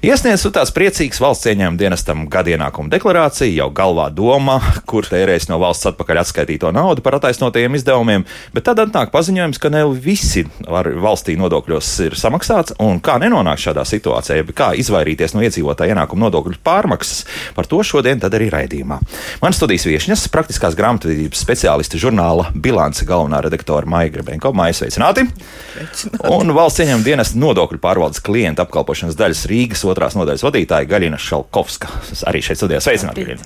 Iesniedz tās priecīgas valsts ieņēmuma dienestam gadienākuma deklarāciju, jau galvā doma, kur tērēs no valsts atpakaļ atskaitīto naudu par attaisnotajiem izdevumiem, bet tad atnāk paziņojums, ka ne visi valstī nodokļos ir samaksāts, un kā nenonākt šādā situācijā, kā izvairīties no iedzīvotāja ienākuma nodokļu pārmaksas, par to šodien tad arī raidījumā. Man studijas viesņas, praktiskās grāmatvedības speciāliste žurnāla bilance galvenā redaktora Maija Grebenko. Maija, sveicināti! sveicināti. Un valsts ieņēmuma dienesta nodokļu pārvaldes klienta apkalpošanas daļas Rīgas otrās nodaļas vadītāja Gaļina Šalkovska. Arī šeit studijā sveicināti.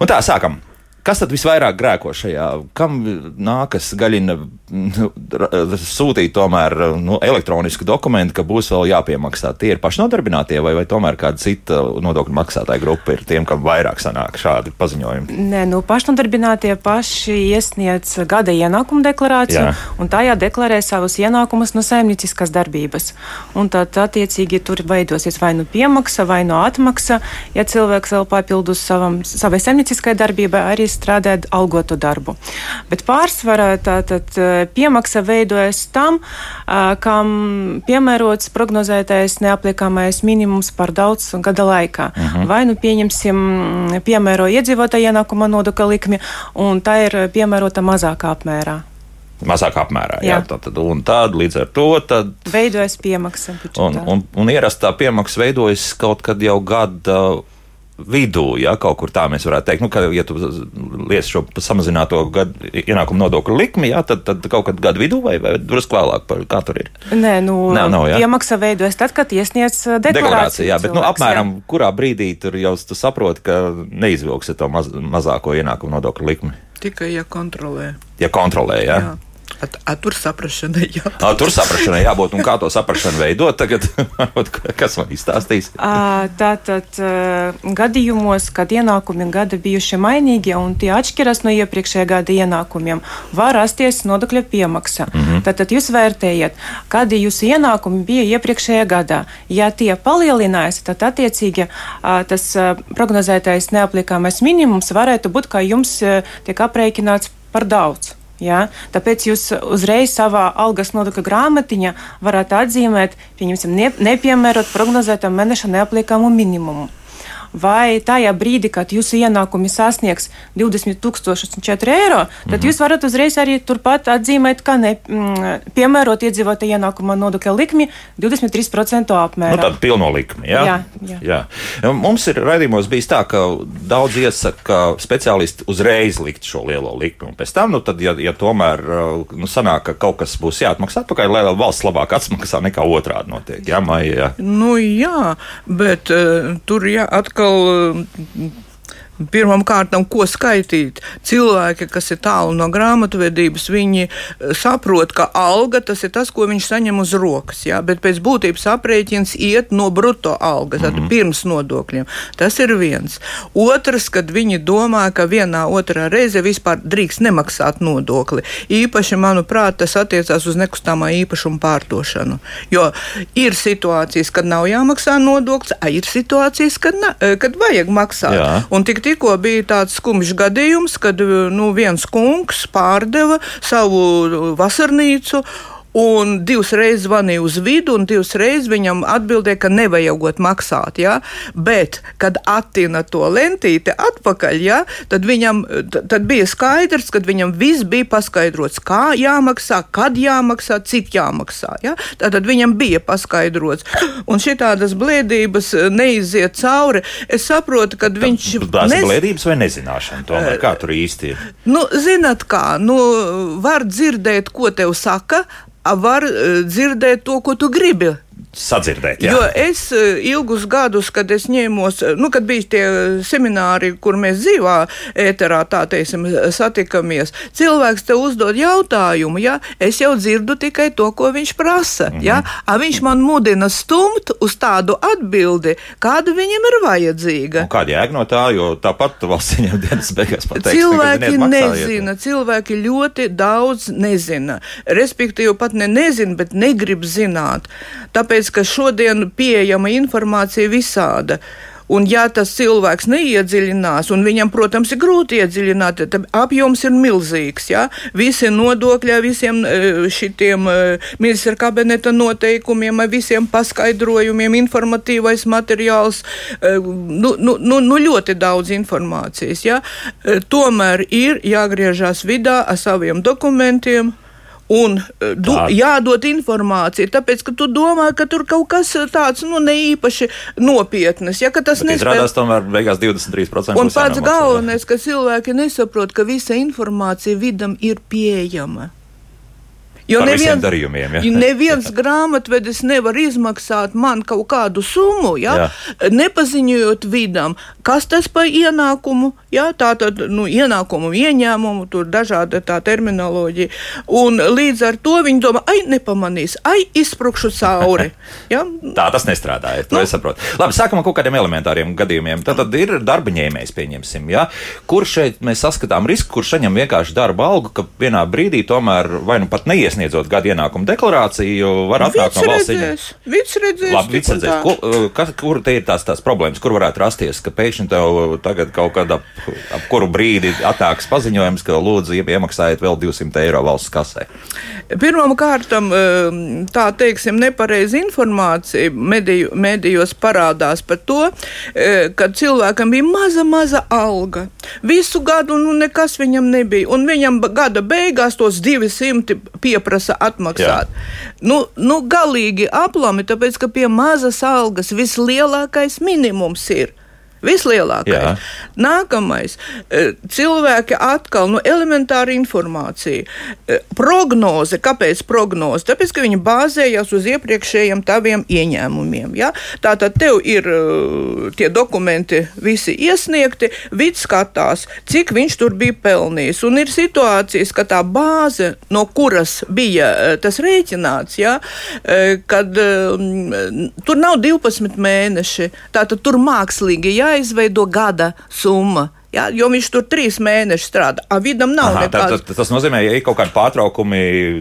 Un tā sākam. Kas tad visvairāk grēko šajā? Kam nākas gaļina nu, sūtīt tomēr nu, elektronisku dokumentu, ka būs vēl jāpiemaksā? Tie ir pašnodarbinātie vai, vai tomēr kāda cita nodokļu maksātāja grupa ir tiem, kam vairāk sanāk šādi paziņojumi? Nē, nu pašnodarbinātie paši iesniedz gada ienākumu deklarāciju Jā. un tajā deklarē savus ienākumus no saimnieciskas darbības. Un tad attiecīgi tur veidosies vai nu piemaksa vai no atmaksa, ja cilvēks vēl papildus savam, savai saimnieciskai darbībai arī strādāt algotu darbu. Bet pārsvarā tātad e, piemaksa veidojas tam, kam piemērots prognozētais neapliekamais minimums par daudz gada laikā. Uh mhm. -huh. Vai nu pieņemsim piemēro iedzīvotāja ienākuma nodokļa likmi, un tā ir piemērota mazākā apmērā mazākā apmērā. Jā. Jā, tad, un tad līdz ar to tad, veidojas piemaksa. Un, un, un ierastā piemaksa veidojas kaut kad jau gada vidū, ja kaut kur tā mēs varētu teikt, nu, ka, ja tu liec šo samazināto gadu, ienākumu nodokļu likmi, ja, tad, tad kaut kad gadu vidū vai, vai drusku vēlāk, par, kā tur ir? Nē, nu, Nē, nav, ja? iemaksa veidojas tad, kad iesniedz uh, deklarāciju. deklarāciju jā, bet, nu, apmēram, jā. kurā brīdī tur jau tu saproti, ka neizvilksi to maz, mazāko ienākumu nodokļu likmi? Tikai, ja kontrolē. Ja kontrolē, jā. jā. At, at, tur saprašanai jābūt. A, tur saprašanai jābūt. Un kā to saprašanu veidot? Tagad, kas man izstāstīs? Tātad gadījumos, kad ienākumi gada bijuši mainīgi un tie atšķiras no iepriekšējā gada ienākumiem, var rasties nodokļa piemaksa. Mm -hmm. Tātad jūs vērtējat, kādi jūsu ienākumi bija iepriekšējā gadā. Ja tie palielinājās, tad attiecīgi tas prognozētais neapliekāmais minimums varētu būt, ka jums tiek aprēķināts par daudz. Ja? Tāpēc jūs uzreiz savā algas nodokļa grāmatiņā varat atzīmēt, pieņemsim, ne, nepiemērot prognozētam mēneša neapliekamu minimumu vai tajā brīdī, kad jūsu ienākumi sasniegs 20,004 eiro, tad mhm. jūs varat uzreiz arī turpat atzīmēt, ka ne, mm, piemērot iedzīvotāju ienākuma nodokļa likmi 23% apmērā. Nu, tāda pilno likmi, jā? Jā, jā. jā. Mums ir raidījumos bijis tā, ka daudz iesaka speciālisti uzreiz likt šo lielo likmi, un pēc tam, nu, tad, ja, ja tomēr nu, sanāk, ka kaut kas būs jāatmaksā atpakaļ, lai valsts labāk atmaksā nekā otrādi notiek, jā, maija, jā? Nu, jā, bet uh, tur jā, atkal atkal Pirmām kārtām, ko skaitīt? Cilvēki, kas ir tālu no grāmatvedības, viņi eh, saprot, ka alga tas ir tas, ko viņš saņem uz rokas. Ja? Bet pēc būtības aprēķins iet no bruto algas, mm -hmm. pirms nodokļiem. Tas ir viens. Otrs, kad viņi domā, ka vienā otrā reize vispār drīkst nemaksāt nodokli. Īpaši, manuprāt, tas attiecās uz nekustamā īpašuma pārdošanu. Jo ir situācijas, kad nav jāmaksā nodoklis, a ir situācijas, kad, na, eh, kad vajag maksāt. Jā. Un tik tikko bija tāds skumjš gadījums, kad nu, viens kungs pārdeva savu vasarnīcu Un divas reizes zvanīja uz vidu, un divas reizes viņam atbildēja, ka nevajagot maksāt. Ja? Bet, kad attina to lentīti atpakaļ, ja? tad viņam tad bija skaidrs, ka viņam viss bija paskaidrots, kā jāmaksā, kad jāmaksā, cik jāmaksā. Ja? Tad viņam bija paskaidrots. Un šitādas blēdības neiziet cauri. Es saprotu, ka viņš. Tas ir blēdības vai nezināšana? Tomēr, kā tur īsti ir? Nu, zinat kā, nu, var dzirdēt, ko tev saka var eh, dzirdēt to, ko tu gribi sadzirdēt. Jā. Jo es eh, ilgus gadus, kad es ņēmos, eh, nu, kad bija tie semināri, kur mēs dzīvā ēterā, tā teiksim, satikamies, cilvēks te uzdod jautājumu, ja es jau dzirdu tikai to, ko viņš prasa. Mm -hmm. ja? A viņš man mudina stumt uz tādu atbildi, kāda viņam ir vajadzīga. Un kāda jēga no tā, jo tāpat valsts viņam dienas beigās pateiks. Cilvēki nezina, cilvēki ļoti daudz nezina. Respektīvi pat ne nezina, bet negrib zināt. Tāpēc tāpēc, ka šodien pieejama informācija visāda. Un, ja tas cilvēks neiedziļinās, un viņam, protams, ir grūti iedziļināt, tad apjoms ir milzīgs. Ja? Visi nodokļi, visiem e, šitiem e, ministra kabineta noteikumiem, visiem paskaidrojumiem, informatīvais materiāls, e, nu, nu, nu, nu ļoti daudz informācijas. Ja? Tomēr ir jāgriežās vidā ar saviem dokumentiem, un eh, du, jādod informācija, tāpēc, ka tu domā, ka tur kaut kas tāds nu, neīpaši nopietnas. Ja, tas izrādās tomēr beigās 23%. Un pats galvenais, ka cilvēki nesaprot, ka visa informācija vidam ir pieejama. Jo neviens, darījumiem, ja? neviens grāmatvedis nevar izmaksāt man kaut kādu summu, ja? Nepaziņojot vidam, kas tas par ienākumu, ja? tā tad nu, ienākumu, ieņēmumu, tur dažāda tā terminoloģija. Un līdz ar to viņi domā, ai, nepamanīs, ai, izsprukšu cauri. Ja? tā tas nestrādāja, to nu. es saprotu. Labi, sākam ar kaut kādiem elementāriem gadījumiem. Tad, tad ir darba ņēmējs, pieņemsim, ja? kur šeit mēs saskatām risku, kurš saņem vienkārši darba algu, ka vienā brīdī tomēr vai nu pat neies iesniedzot gada ienākumu deklarāciju, var atnākt no valsts ieņēmuma. Viņš redzēs, Labi, viņš redzēs. Ko, kas, kur te ir tās, tās problēmas, kur varētu rasties, ka pēkšņi tev tagad kaut kādā ap, kuru brīdi atnāks paziņojums, ka lūdzu iemaksājiet vēl 200 eiro valsts kasē? Pirmām kārtām, um, tā teiksim, nepareiza informācija mediju, medijos parādās par to, uh, ka cilvēkam bija maza, maza alga. Visu gadu nu, nekas viņam nebija, un viņam gada beigās tos 200 pieprasīja pieprasa atmaksāt. Jā. Nu, nu, galīgi aplami, tāpēc ka pie mazas algas vislielākais minimums ir Vislielākais. Jā. Nākamais e, - cilvēki atkal, nu, elementāra informācija. E, prognoze. Kāpēc prognoze? Tāpēc, ka viņi bāzējas uz iepriekšējiem taviem ieņēmumiem. Ja? Tātad tev ir e, tie dokumenti visi iesniegti, vids skatās, cik viņš tur bija pelnījis. Un ir situācijas, ka tā bāze, no kuras bija tas rēķināts, ja? kad tur nav 12 mēneši, tātad tur mākslīgi jā jāizveido gada summa. Jā, jo viņš tur trīs mēnešus strādā. A, vidam nav Aha, nekāds. Tā, tā, tas nozīmē, ja ir kaut kādi pārtraukumi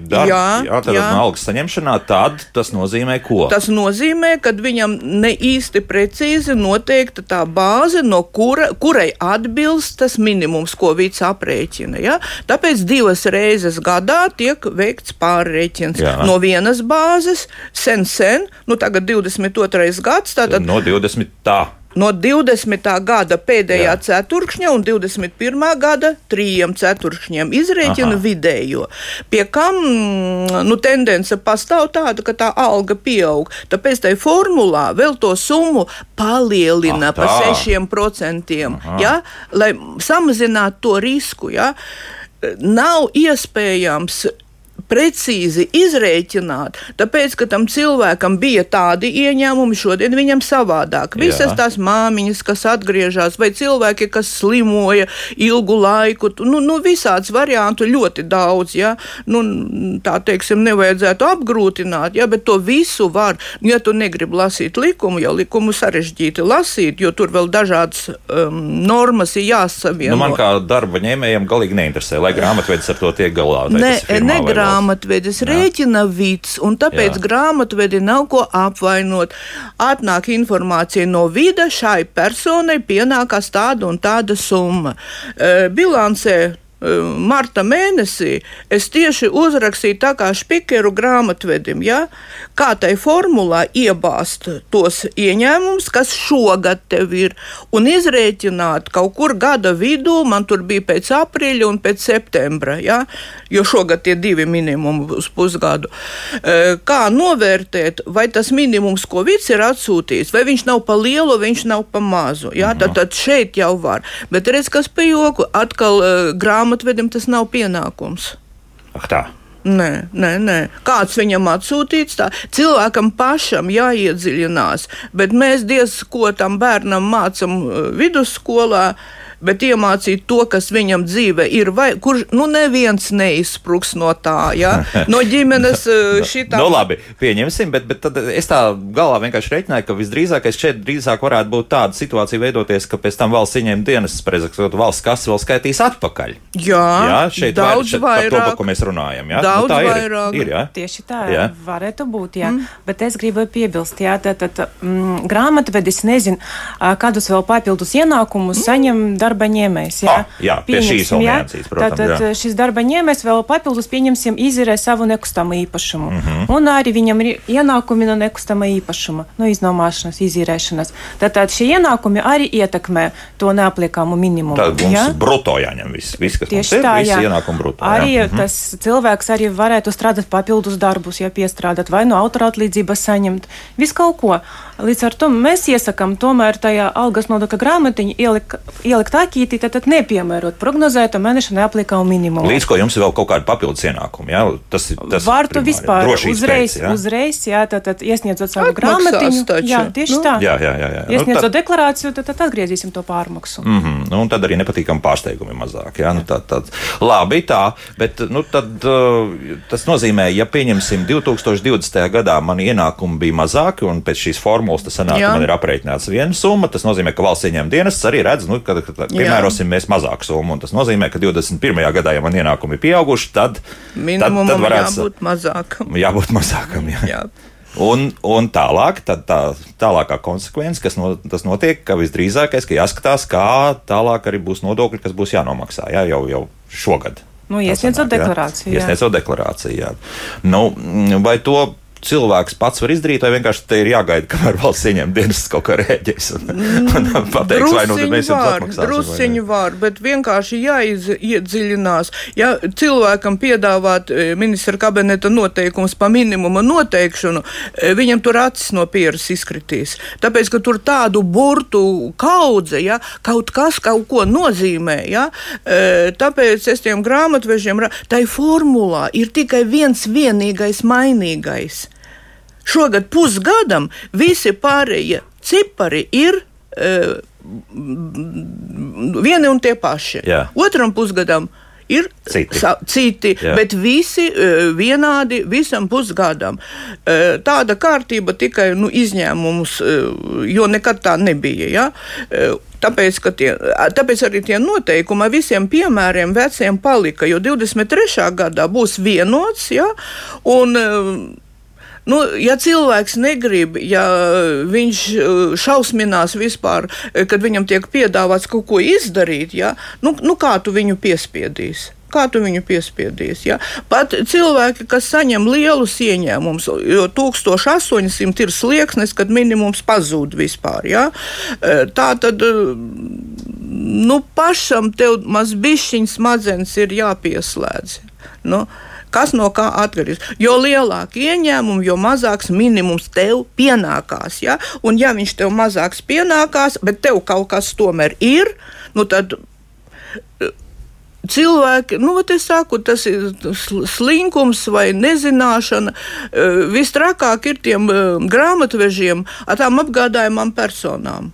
darba, jā, jā, tad jā. algas saņemšanā, tad tas nozīmē ko? Tas nozīmē, ka viņam ne īsti precīzi noteikta tā bāze, no kura, kurai atbilst tas minimums, ko vīds aprēķina. Ja? Tāpēc divas reizes gadā tiek veikts pārreķins jā. no vienas bāzes, sen, sen, nu tagad 22. gads. Tātad, no 20. tā no 20. gada pēdējā Jā. ceturkšņa un 21. gada trījiem ceturkšņiem izrēķina Aha. vidējo. Pie kam nu, tendence pastāv tāda, ka tā alga pieaug. Tāpēc tai formulā vēl to summu palielina ah, par 6%, ja, lai samazinātu to risku. Ja. Nav iespējams precīzi izrēķināt, tāpēc, ka tam cilvēkam bija tādi ieņēmumi, šodien viņam savādāk. Visas Jā. tās māmiņas, kas atgriežas, vai cilvēki, kas slimoja ilgu laiku, nu, nu visāds variantu ļoti daudz, ja, nu, tā teiksim, nevajadzētu apgrūtināt, ja, bet to visu var, ja tu negribi lasīt likumu, jo likumu sarežģīti lasīt, jo tur vēl dažādas um, normas ir jāsavieno. Nu, man kā darba ņēmējiem galīgi neinteresē, lai grāmatvedis ar to tiek galā. Ne, ne grāmatvedis grāmatvedis rēķina vids, un tāpēc Jā. grāmatvedi nav ko apvainot. Atnāk informācija no vida, šai personai pienākās tāda un tāda summa. E, bilancē marta mēnesī es tieši uzrakstīju tā kā špikeru grāmatvedim, ja, kā tai formulā iebāzt tos ieņēmumus, kas šogad tev ir, un izrēķināt kaut kur gada vidū, man tur bija pēc aprīļa un pēc septembra, ja, jo šogad tie divi minimumi uz pusgadu. E, kā novērtēt, vai tas minimums, ko vids ir atsūtījis, vai viņš nav pa lielu, viņš nav pa mazu, ja, tad, tad šeit jau var. Bet redz, kas pa joku, atkal uh, grāmatvedim tas nav pienākums. Ak, tā. Nē, nē, nē. Kāds viņam atsūtīts, tā cilvēkam pašam jāiedziļinās. Bet mēs diez ko tam bērnam mācām uh, vidusskolā. Bet iemācīt to, kas viņam dzīve ir, vai kurš, nu, neviens neizspruks no tā, ja? no ģimenes šitā. nu, labi, pieņemsim, bet, bet tad es tā galvā vienkārši reiķināju, ka visdrīzākais šeit drīzāk varētu būt tāda situācija veidoties, ka pēc tam valsts ieņem dienas, prezakot valsts kas vēl skaitīs atpakaļ. Jā, jā šeit daudz vairāk, vairāk. Par to, par ko mēs runājam, jā? Daudz nu, tā vairāk. ir, ir jā? Tieši tā, Jā. varētu būt, jā. Mm. Bet es gribu piebilst, jā, tad, tad mm, grāmatvedis nezina, ā, kādus vēl papildus ienākumus mm. saņem darba ņēmējs. Jā, Ah, jā, pie šīs niansīs, protams, Tad jā. šis darba ņēmējs vēl papildus, pieņemsim, izirē savu nekustamo īpašumu. Mm. -hmm. Un arī viņam ir ienākumi no nekustamā īpašuma, no iznomāšanas, izīrēšanas. Tad, tad šie ienākumi arī ietekmē to neapliekamo minimumu. Tad mums jā? bruto jāņem viss, viss kas Tieši ir, tā, visi jā. ienākumi bruto. Arī jā. Mhm. tas cilvēks arī varētu strādāt papildus darbus, ja piestrādāt vai no autora atlīdzības saņemt. Visu kaut ko. Līdz ar to mēs iesakām tomēr tajā algas nodokļa grāmatiņā ielikt, ielikt akītī, tad, tad nepiemērot prognozēto mēneša neapliekamo minimumu. Līdz ko jums ir vēl kaut kāda papildus ienākuma. Jā? Tas ir tas Var tu primāri, vispār uzreiz, pēc, jā? uzreiz, jā, tad, tad iesniedzot savu Atmaksās grāmatiņu. taču. Jā, tieši Nu. tā. Jā, jā, jā. jā. Iesniedzot Nu, tad, deklarāciju, tad, tad atgriezīsim to pārmaksu. mm -hmm. nu, un tad arī nepatīkami pārsteigumi mazāk. Jā? Nu, tā, tā. Labi, tā, bet nu, tad, uh, tas nozīmē, ja pieņemsim 2020. gadā man ienākumi bija mazāki, un pēc šīs formulas tas sanāk, Jā. ka man ir aprēķināts viena summa, tas nozīmē, ka valsts ieņēmuma dienests arī redz, nu, ka, ka, piemērosim mēs mazāku summu, un tas nozīmē, ka 21. gadā, ja man ienākumi ir pieauguši, tad, tad, Minimumam tad varētu jābūt mazākam. jābūt mazākam. Jā. Jā. Un, un tālāk, tad tā tālākā konsekvence, kas no, tas notiek, ka visdrīzākais, ka jāskatās, kā tālāk arī būs nodokļi, kas būs jānomaksā jā, jau, jau šogad. Nu, iesniedzot jā. deklarāciju, jā. Iesniedzot deklarāciju. Jā. Nu, vai to cilvēks pats var izdarīt, vai vienkārši te ir jāgaida, kamēr valsts ieņem dienas kaut kā rēģēs un, un pateiks, vai nu Drusiņu mēs jums atmaksāsim. drusiņu var, bet vienkārši jāiedziļinās. Ja cilvēkam piedāvāt e, ministra kabineta noteikums pa minimuma noteikšanu, e, viņam tur acis no pieras izkritīs. Tāpēc, ka tur tādu burtu kaudze, ja, kaut kas kaut ko nozīmē, ja, e, tāpēc es tiem grāmatvežiem, tai formulā ir tikai viens vienīgais mainīgais. Šogad pusgadam visi pārējie cipari ir uh, vieni un tie paši. Jā. Otram pusgadam ir Citi. Sa, citi Jā. bet visi uh, vienādi visam pusgadam. Uh, tāda kārtība tikai nu, izņēmums, jo nekad tā nebija. Ja? Tāpēc, tie, tāpēc arī tie noteikumi visiem piemēriem veciem palika, jo 23. gadā būs vienots, ja, un Nu, ja cilvēks negrib, ja viņš uh, šausminās vispār, eh, kad viņam tiek piedāvāts kaut ko izdarīt, ja, nu, nu kā tu viņu piespiedīsi? Kā tu viņu piespiedīsi? Ja? Pat cilvēki, kas saņem lielus ieņēmumus, jo 1800 ir slieksnis, kad minimums pazūd vispār. Ja? Eh, Tā tad eh, nu, pašam tev mazbišķiņas smadzenes ir jāpieslēdz. Nu, Kas no kā atkarīgs? Jo lielāka ieņēmuma, jo mazāks minimums tev pienākās. Ja? Un, ja viņš tev mazāks pienākās, bet tev kaut kas tomēr ir, nu tad eh, cilvēki, nu, es saku, tas ir sl- slinkums vai nezināšana. Eh, Vistrakāk ir tiem eh, grāmatvežiem tām apgādājumām personām.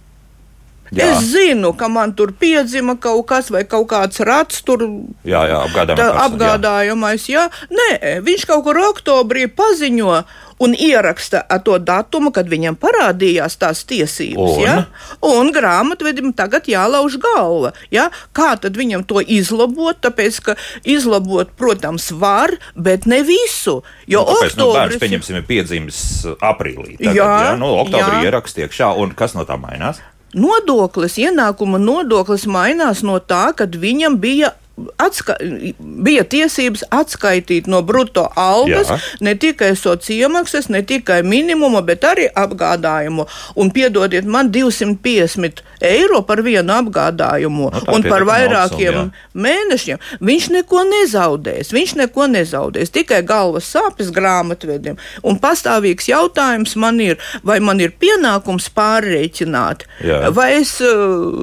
Jā. Es zinu, ka man tur piedzima kaut kas, vai kaut kāds rats tur Jā, jā, tā persona, jā. apgādājamais. Jā. Nē, viņš kaut kur oktobrī paziņo un ieraksta to datumu, kad viņam parādījās tās tiesības. Un? Ja? un grāmatvedim tagad jālauž galva. Ja? Kā tad viņam to izlabot? Tāpēc, ka izlabot, protams, var, bet ne visu. Jo Nu, tāpēc, nu, bērns, oktobris pieņemsim, ir piedzimis uh, aprīlī. Tagad, Jā, jā, nu, oktobrī jā. ieraksts iekšā, un kas no tā mainās? Nodoklis, ienākuma nodoklis mainās no tā, kad viņam bija. Atska bija tiesības atskaitīt no brutto algas Jā. ne tikai sociālās iemaksas, ne tikai minimumu, bet arī apgādājumu. Un piedodiet man 250 eiro par vienu apgādājumu Nu, tā un par vairākiem summa, mēnešiem. Viņš neko nezaudēs. Viņš neko nezaudēs. Tikai galvas sāpes grāmatvedim. Un pastāvīgs jautājums man ir, vai man ir pienākums pārreikināt, Jā. vai es uh,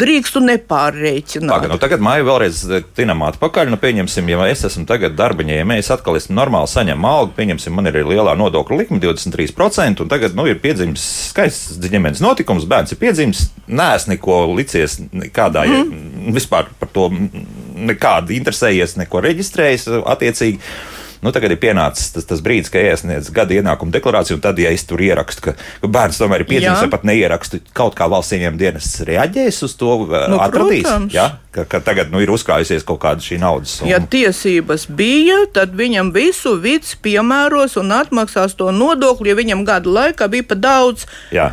drīkstu nepārreikināt. Paga, nu, tagad māja vēlreiz nedaudz tinam atpakaļ. Nu, pieņemsim, ja es esmu tagad darba ņēmējs, atkal esmu normāli saņemu algu, pieņemsim, man ir lielā nodokļu likme 23%, un tagad nu, ir piedzimis skaists ģimenes notikums, bērns ir piedzimis, nēs neko licies kādā, mm. vispār par to nekādu interesējies, neko reģistrējis attiecīgi. Nu, tagad ir pienācis tas, tas brīdis, kad iesniedz gada ienākuma deklarāciju, un tad, ja es tur ierakstu, ka, ka bērns tomēr ir piedzimis, vai pat neierakstu, kaut kā valsts ieņēmuma dienas reaģēs uz to, Nu, atradīs, protams. ja? ka, ka tagad nu, ir uzkrājusies kaut kāda šī naudas summa. Ja tiesības bija, tad viņam visu vids piemēros un atmaksās to nodokli, ja viņam gada laikā bija pa daudz. Jā.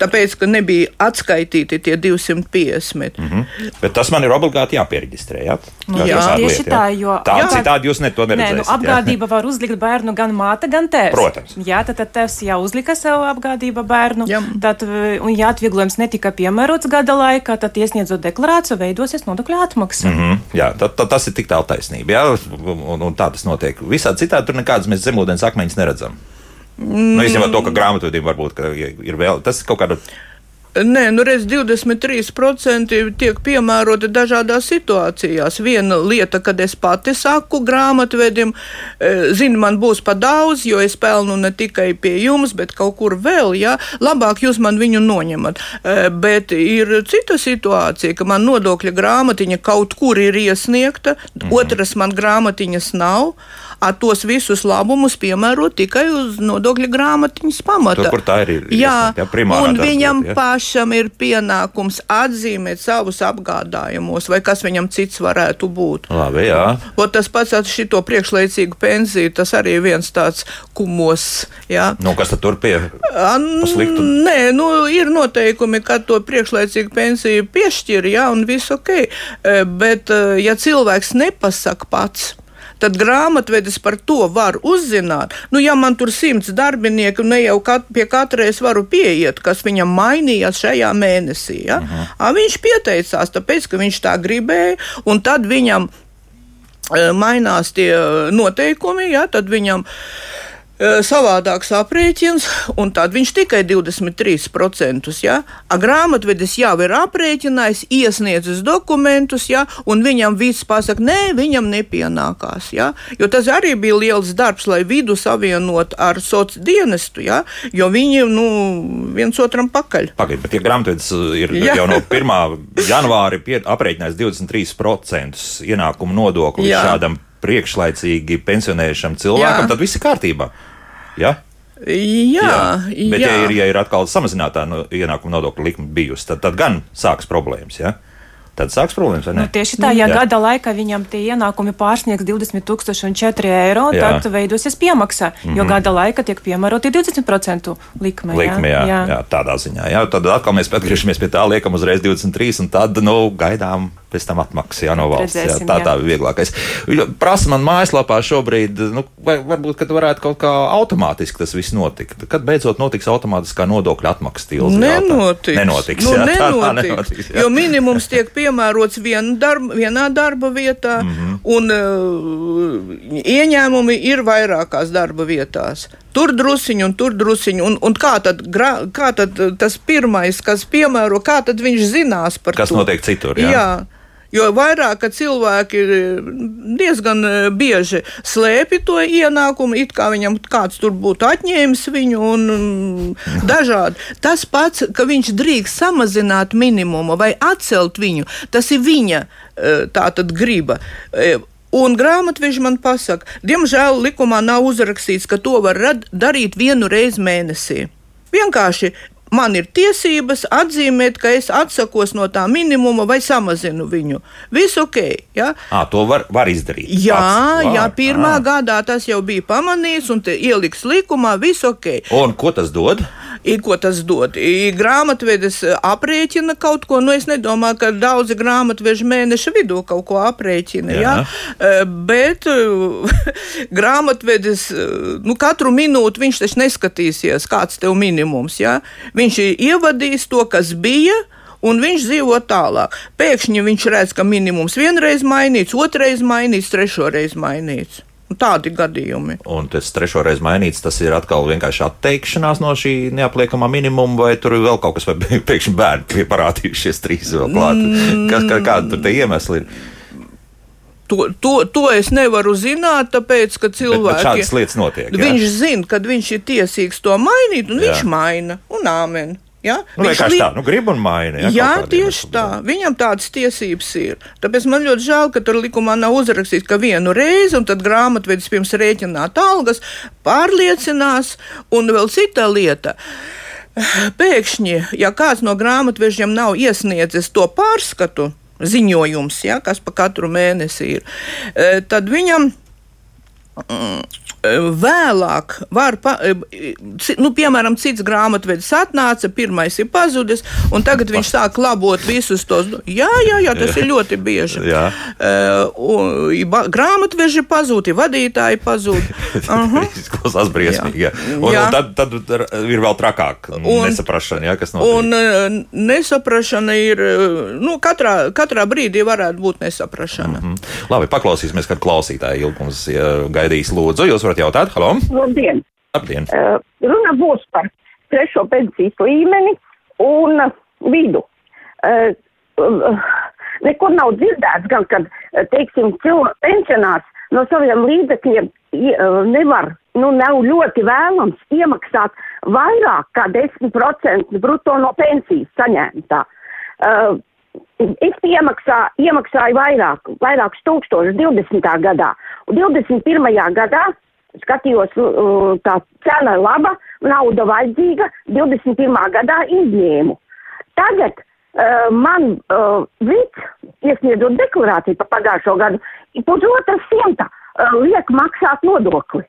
Tāpēc, ka nebija atskaitīti tie 250. Mm -hmm. Bet tas man ir obligāti jāpiereģistrē. Ja? Nu, jā, tāda tieši lieta, tā, jo tā apgād- citādi jūs ne to Nē, nu, neredzēsiet. apgādība var uzlikt bērnu gan māte, gan tēvs. Protams. Jā, tad, tad tēvs jau uzlika sev apgādību bērnu. Jā. Tad, un, ja atvieglojums netika piemērots gada laikā, tad iesniedzot deklarāciju, veidosies nodokļu atmaksa. Mm. Mm, jā, tad, tad tas ir tik tālu taisnība. Jā, un, un tā tas notiek. Visādi citādi tur nekādas mēs zemūdens akmeņus neredzam. Mm. Nu, īstenībā to, ka grāmatvedība varbūt ka ir vēl, tas ir kaut kāda. Nē, nu redz, 23% tiek piemēroti dažādās situācijās. Viena lieta, kad es pati saku grāmatvedim, e, zinu, man būs pa daudz, jo es pelnu ne tikai pie jums, bet kaut kur vēl, jā, labāk jūs man viņu noņemat. E, Bet ir cita situācija, ka man nodokļa grāmatiņa kaut kur ir iesniegta, mhm. otras man grāmatiņas nav. A tos visus labumus piemēro tikai uz nodokļa grāmatiņas pamata. Tur, tā ir Jā, iesniegta, jā, primārā un viņam jā. pašam ir pienākums atzīmēt savus apgādājumus, vai kas viņam cits varētu būt. Labi, jā. O, tas pats ar šito priekšlaicīgu pensiju, tas arī viens tāds kumos. Jā. Nu, kas tad tur pie? An, nē, nu, ir noteikumi, ka to priekšlaicīgu pensiju piešķir, jā, un viss ok. Eh, Bet, eh, ja cilvēks nepasaka pats, tad grāmatvedis par to var uzzināt. Nu, ja man tur simts darbinieku, ne jau kat, pie katra es varu pieiet, kas viņam mainījās šajā mēnesī. Ja? Uh -huh. A, viņš pieteicās, tāpēc, ka viņš tā gribēja, un tad viņam e, mainās tie noteikumi, ja? tad viņam e, savādāks aprēķins, un tad viņš tikai 23%. Ja? A grāmatvedis jau ir aprēķinājis, iesniedzis dokumentus, ja? un viņam viss pasaka, nē, viņam nepienākās. Ja? Jo tas arī bija liels darbs, lai vidu savienot ar sociālo dienestu, ja? jo viņi nu, viens otram pakaļ. Pagaidiet, bet ja grāmatvedis ir Jā. jau no 1. janvāra aprēķinājis 23% ienākumu nodokli šādam priekšlaicīgi pensionējušam cilvēkam, Jā. tad viss ir kārtībā. Ja? Jā, Bet, jā. ja ir, ja ir atkal samazinātā no, ienākuma nodokļa likme bijusi, tad, tad gan sāks problēmas. Ja? Tad sāks problēmas, vai ne? Nu, tieši tā, ja Jā. gada laikā viņam tie ienākumi pārsniegs 20,004 eiro, Jā. tad veidosies piemaksa, mm -hmm. jo gada laikā tiek piemēroti 20% likme. Likme, jā, jā. jā, tādā ziņā. Jā, tad atkal mēs atgriežamies pie tā, liekam uzreiz 23, un tad nu, gaidām pēc tam atmaksas jā, no valsts. Jā, tā jā. tā ir vieglākais. Prasa man mājaslapā šobrīd, nu, vai varbūt, ka varētu kaut kā automātiski tas viss notikt. Kad beidzot notiks automātiskā nodokļa atmaksas tīls? Nenotiks. Nenotiks. Nu, jā, tā, tā nenotiks. nenotiks jā. jo minimums tiek piemērots vien darba, vienā darba vietā, mm. -hmm. un uh, ieņēmumi ir vairākās darba vietās. Tur drusciņi un tur drusciņi. Un, un kā, tad, gra, kā tad tas pirmais, kas piemēro, kā tad viņš zinās par Kas to? notiek citur, jā? jā. Jo vairāk cilvēki eh, diezgan eh, bieži slēpj to ienākumu, it kā viņam kāds tur būtu atņēmis viņu, un mm, dažādi. Tas pats, ka viņš drīkst samazināt minimumu vai atcelt viņu, tas ir viņa eh, tātad griba. Eh, Un grāmatveži man pasaka, diemžēl likumā nav uzrakstīts, ka to var darīt vienu reizi mēnesī. Vienkārši man ir tiesības atzīmēt, ka es atsakos no tā minimuma vai samazinu viņu. Viss ok. Ja? À, to var, var izdarīt. Jā, Pats var. jā, pirmā Ā. gadā tas jau bija pamanīts un ieliks likumā, viss ok. Un ko tas dod? I, ko tas dod? I, grāmatvedis eh, aprēķina kaut ko. Nu, es nedomāju, ka daudzi grāmatveži mēneša vidū kaut ko aprēķina. Jā. Jā. Bet grāmatvedis eh, nu, katru minūti viņš taču neskatīsies, kāds tev minimums. Jā. Viņš ievadīs to, kas bija. Un viņš dzīvo tālāk. Pēkšņi viņš redz, ka minimums vienreiz mainīts, otrreiz mainīts, trešoreiz mainīts. Tādi gadījumi. Un tas trešo reizi mainīts, tas ir atkal vienkārši atteikšanās no šī neapliekamā minimuma, vai tur vēl kaut kas, vai pēkšņi bērni parādījušies trīs vēl klāt. Mm. Kas, kā, kāda tur tie iemesli ir? To, to, to es nevaru zināt, tāpēc, ka cilvēki. Bet, bet šādas lietas notiek. Jā? Viņš zina, kad viņš ir tiesīgs to mainīt, un jā. viņš maina. Un āmen. Ja? Nu, viņš vienkārši li... tā, nu, grib un maina. Ja, jā, tieši tā. Viņam tādas tiesības ir. Tāpēc man ļoti žēl, ka tur likumā nav uzrakstīts, ka vienu reizi, un tad grāmatvedis pirms rēķināt algas, pārliecinās, un vēl cita lieta. Pēkšņi, ja kāds no grāmatvežiem nav iesniedzis to pārskatu, ziņojums, ja, kas pa katru mēnesi ir, tad viņam vēlāk var, pa, nu, piemēram, cits grāmatvedis atnāca, pirmais ir pazudis, un tagad viņš sāk labot visus tos. Jā, jā, jā tas ir ļoti bieži. Jā. Uh, grāmatveži pazūd, vadītāji pazūd. Izklausās briesmīgi. Jā. Un, jā. un tad, tad ir vēl trakāk un, nesaprašana, jā, kas notiek. Un uh, nesaprašana ir, nu, katrā, katrā brīdī varētu būt nesaprašana. Mm -hmm. Labi, paklausīsimies, kad klausītāji ilgums gaidīs lūdzu. Jūs varat jautāt? Halo! Labdien! Labdien. Uh, runa būs par trešo pensijas līmeni un vidu. Uh, uh, nekur nav dzirdēts, gan, kad, teiksim, cilvēks pensionārs no saviem līdzekļiem nevar, nu, nav ļoti vēlams iemaksāt vairāk kā 10% brutto no pensijas saņemtā. Uh, es iemaksā, iemaksāju vairāk, vairākus tūkstošus 20. gadā, un 21. gadā skatījos, tā cena ir laba, nauda vajadzīga, 21. gadā izņēmu. Tagad uh, man uh, vids, iesniedzot deklarāciju par pagājušo gadu, pusotra simta uh, liek maksāt nodokli.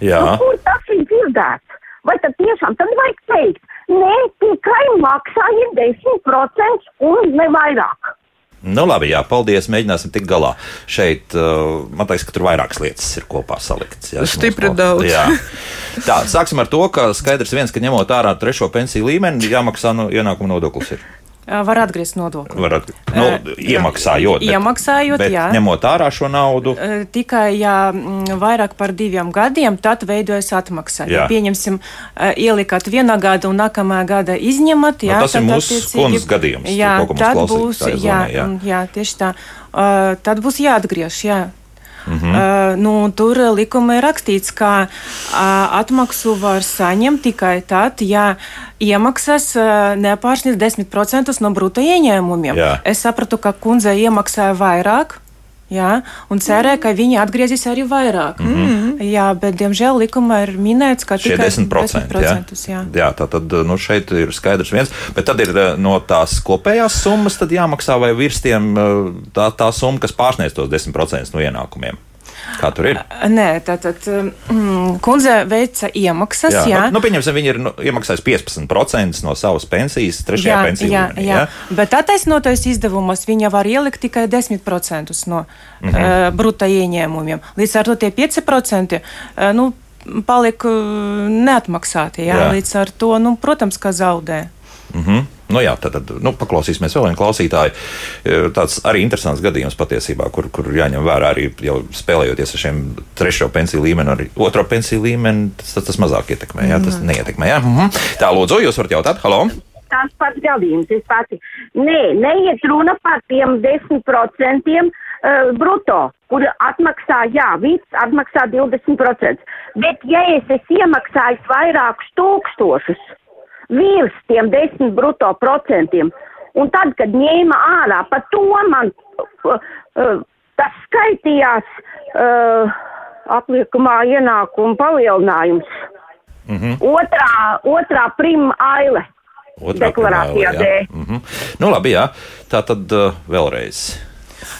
Jā. Nu, kur tas ir dzirdēts? Vai tad tiešām tad vajag teikt, nē, tikai maksājiet 10% un ne vairāk. Nu, labi, jā, paldies. Mēģināsim tikt galā. Šeit uh, man liekas, ka tur vairākas lietas ir kopā saliktas. Jā, Stipri daudz. Jā. Tā, sāksim ar to, ka skaidrs viens, ka ņemot ārā trešo pensiju līmeni, jāmaksā no ienākuma nodoklis. Ir. Var atgriezt nodokli. Var atgriezt. Nu, iemaksājot. Bet, iemaksājot, bet jā. Ņemot ārā šo naudu. Tikai, ja mm, vairāk par diviem gadiem, tad veidojas atmaksa. Jā. Ja pieņemsim, ielikat vienā gada un nākamā gada izņemat. Jā, nu, tas ir mūsu kundzes gadījums. Jā, tad būs, jā, jā. jā, tieši tā. Uh, tad būs jāatgriež, jā. Mm -hmm. uh, nu, tur likumā ir rakstīts, ka uh, atmaksu var saņemt tikai tad, ja iemaksas uh, nepārsniedz 10% no brutto ieņēmumiem. Jā. Es sapratu, ka kundze iemaksāja vairāk. Jā, un cerēja, ka viņi atgriezīs arī vairāk. Mm -hmm. Jā, bet, diemžēl, likumā ir minēts, ka tikai 10%. 10% jā. Jā. jā, tā tad nu, šeit ir skaidrs viens. Bet tad ir no tās kopējās summas jāmaksā vai virs tiem tā, tā summa, kas pārsniedz tos 10% no ienākumiem. Kā tur ir? Nē, tātad mm, kundze veica iemaksas. Jā, jā. Nu, nu, pieņemsim, viņi ir nu, iemaksājuši 15% no savas pensijas, trešajā jā, pensijā. Jā, līmenī, jā. jā, bet attaisnotais izdevumos viņa var ielikt tikai 10% no mm -hmm. uh, bruta ieņēmumiem. Līdz ar to tie 5% uh, nu, palika neatmaksāti. Jā, jā. Līdz ar to, nu, protams, ka zaudē. Mm -hmm. Nu, jā, tad, tad nu, paklausīsimies vēl vienu klausītāju. E, tāds arī interesants gadījums patiesībā, kur, kur jāņem vērā arī jau spēlējoties ar šiem trešo pensiju līmeni, arī otro pensiju līmeni. Tas, tas, tas mazāk ietekmē, jā, tas mhm. neietekmē. Jā. Mm -hmm. Tā, lūdzu, jūs varat jautāt, halo! tās pats gadījums. Es pati, nē, neiet runa par tiem 10% uh, bruto, kur atmaksā, jā, viss atmaksā 20%. Bet, ja es esmu iemaksājis vairākus tūkstošus, virs tiem desmit bruto procentiem. Un tad, kad ņēma ārā, par to man uh, uh, tas skaitījās uh, apliekamā ienākuma palielinājums. Mm -hmm. Otrā, otrā prima aile. Otrā deklarācijā dēļ. Mm -hmm. Nu, labi, jā. Tā tad uh, vēlreiz.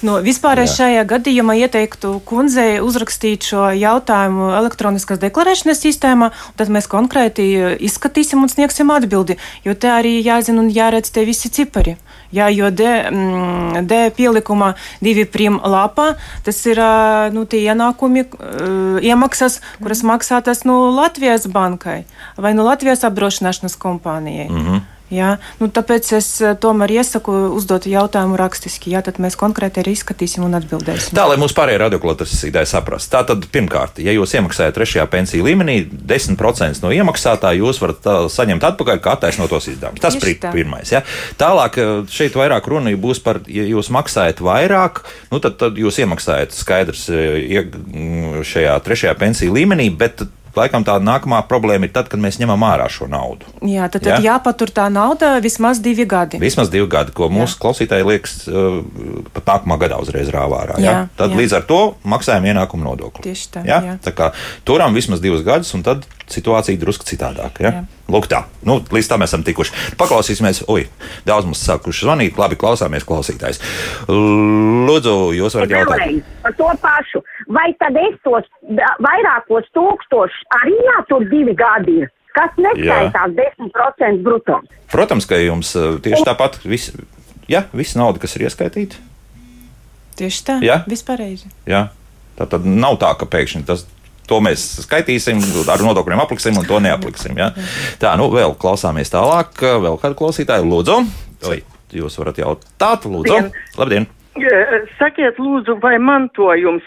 Nu, vispār es šajā gadījumā ieteiktu kundzei uzrakstīt šo jautājumu elektroniskās deklarēšanas sistēmā, un tad mēs konkrēti izskatīsim un sniegsim atbildi, jo te arī jāzina un jāredz te visi cipari. Jā, jo D, mm, D pielikumā divi prim lapā, tas ir nu, tie ienākumi, iemaksas, kuras maksātas no Latvijas bankai vai no Latvijas apdrošināšanas kompānijai. Mm -hmm. Jā, nu, tāpēc es eh, tomēr iesaku uzdot jautājumu rakstiski. Jā, tad mēs konkrēti arī izskatīsim un atbildēsim. Tā, lai mūsu pārējie radioklausītāji saprastu. Tātad, pirmkārt, ja jūs iemaksājat trešajā pensiju līmenī, 10% no iemaksātā jūs varat saņemt atpakaļ kā attaisnotos izdevumus. Tas ir pirmais. Ja? Tālāk, eh, šeit vairāk runa būs par, ja jūs maksājat vairāk, nu, tad, tad jūs iemaksājat skaidrs mm, šajā trešajā pensiju līmenī, bet laikam tā nākamā problēma ir tad, kad mēs ņemam ārā šo naudu. Jā, tad, tad jā? jāpatur tā nauda vismaz divi gadi. Vismaz divi gadi, ko mūsu jā. klausītāji liekas uh, pat nākamā gadā uzreiz rāvā ārā. Jā, jā? Tad jā. līdz ar to maksājam ienākumu nodokli. Tieši tā. Jā? Jā? Tā kā turam vismaz divus gadus, un tad situācija drusku citādāk. Ja? Jā. Lūk, tā. Nu, līdz tam esam tikuši. Paklausīsimies, ui, daudz mums sākuši zvanīt. Labi, klausāmies klausītājs. Lūdzu, jūs varat jautāt. Par to pašu. Vai tad es tos vairākos tūkstošus arī jātur divi gadi? Kas neskaitās Jā. 10% brutto? Protams, ka jums eh, tieši tāpat viss, ja, viss nauda, kas ir ieskaitīta. Tieši tā, Jā? vispārēji. Jā. Tā tad nav tā, ka pēkšņi tas to mēs skaitīsim, ar nodokļiem apliksim un to neapliksim. Ja? Tā, nu vēl klausāmies tālāk. Vēl kādu klausītāju lūdzu. Jūs varat jautāt, lūdzu. Labdien! Sakiet, lūdzu, vai mantojums,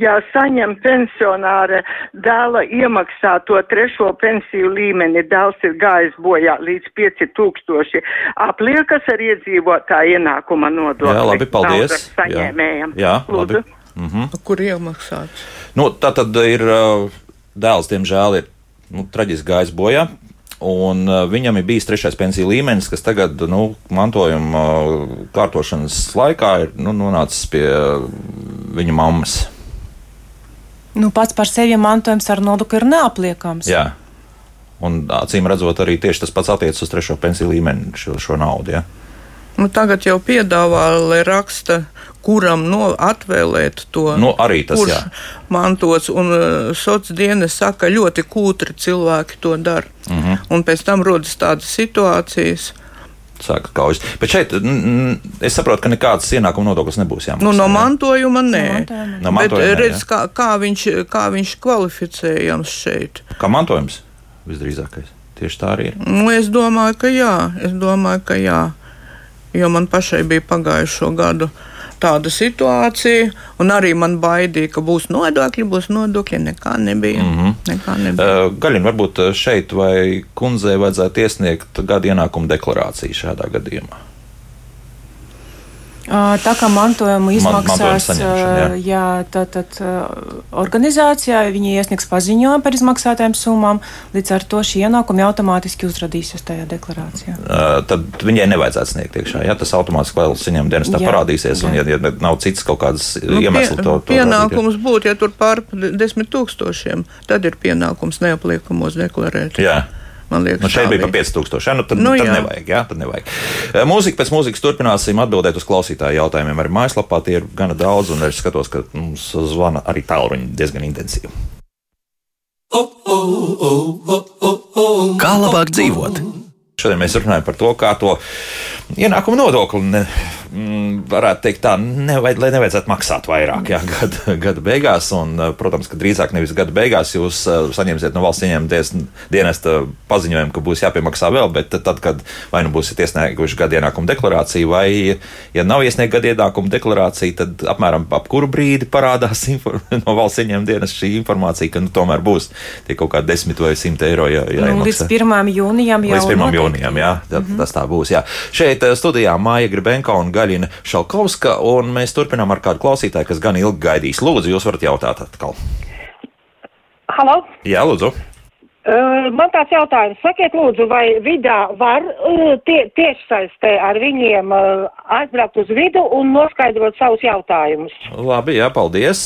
ja saņem pensionāra dēla iemaksāto trešo pensiju līmeni, dēls ir gājis bojā līdz 5000, apliekas ar iedzīvotāju ienākuma nodokli? Jā, labi, paldies. Saņēmējam. Jā, jā labi. Mm -hmm. Kur iemaksāts? Nu, tā tad ir dēls, diemžēl, ir nu, traģiski gājis bojā. Un uh, viņam ir bijis trešais pensiju līmenis, kas tagad nu, mantojuma uh, kārtošanas laikā ir nu, nonācis pie uh, viņa mammas. Nu, pats par sevi mantojums ar nodokli ir neapliekams. Jā. Un acīm redzot, arī tieši tas pats attiecas uz trešo pensiju līmeni, šo, šo naudu. Ja? Nu, tagad jau piedāvā, lai raksta, kuram no atvēlēt to. Nu, arī tas ir mantots. Un uh, sociālās dienas saka, ļoti kūtri cilvēki to dara. Uh mhm. -huh. Un pēc tam rodas tādas situācijas. Sāka kaujas. Bet šeit es saprotu, ka nekādas ienākuma nodoklis nebūs jāmaksā. Nu, no mantojuma nē. No mantojuma, Bet redz, kā, kā, viņš, kā viņš kvalificējams šeit. Kā mantojums visdrīzākais. Tieši tā arī ir. Nu, es domāju, ka jā. Es domāju, ka jā jo man pašai bija pagājušo gadu tāda situācija, un arī man baidīja, ka būs nodokļi, būs nodokļi. Nekā nebija. Mm -hmm. Nekā nebija. Uh, Gaļin, varbūt šeit vai kundzei vajadzētu iesniegt gada ienākumu deklarāciju šādā gadījumā. Tā kā mantojuma izmaksās, Man, jā. jā, tad, tad organizācijā viņi iesniegs paziņojumu par izmaksātajām summām, līdz ar to šī ienākuma automātiski uzradīsies tajā deklarācijā. Uh, tad viņai nevajadzētu sniegt iekšā, ja tas automātiski vēl saņem dienestā jā, parādīsies, jā. un ja, ja nav cits kaut kādas nu, iemesli pie, to. to pienākums būtu, ja tur pār desmit tūkstošiem, tad ir pienākums neapliekamos deklarēt. Jā. Man liekas, nu, šeit bija pa 5000. Ja? Nu, tad, nu, tad jā. nevajag. Jā, tad nevajag. Mūzika pēc mūzikas turpināsim atbildēt uz klausītāju jautājumiem. Arī mājaslapā tie ir gana daudz, un es skatos, ka mums zvana arī tālruņi diezgan intensīvi. Kā labāk dzīvot? Šodien mēs runājam par to, kā to ienākumu nodokli ne, varētu teikt, tā, nevajad, lai nevajadzētu maksāt vairāk jā, gada, gada beigās. Un, eh, protams, ka drīzāk nevis gada beigās jūs eh, saņemsiet no valsts ieņēmuma dienesta paziņojumu, ka būs jāpiemaksā vēl, bet tad, kad vai nu būsiet iesnieguši gada ienākumu deklarāciju, vai, ja nav iesniegta gada ienākumu deklarācija, tad apmēram ap kuru brīdi parādās no valsts ieņēmuma dienesta šī informācija, ka nu, tomēr būs tie kaut kādi 10 vai 100 eiro. Jā, jā, nu, līdz 1. jūnijam jau. Līdz 1. jūnijam, jā, tad, mm -hmm. tas tā būs. Jā. Šeit eh, studijā Māja Gribenko un Gaļa. Kaļina Šalkovska, un mēs turpinām ar kādu klausītāju, kas gan ilgi gaidīs. Lūdzu, jūs varat jautāt atkal. Halo? Jā, lūdzu. Uh, man tāds jautājums, sakiet lūdzu, vai vidā var uh, tie, tiešsaistē ar viņiem uh, aizbraukt uz vidu un noskaidrot savus jautājumus? Labi, jā, paldies.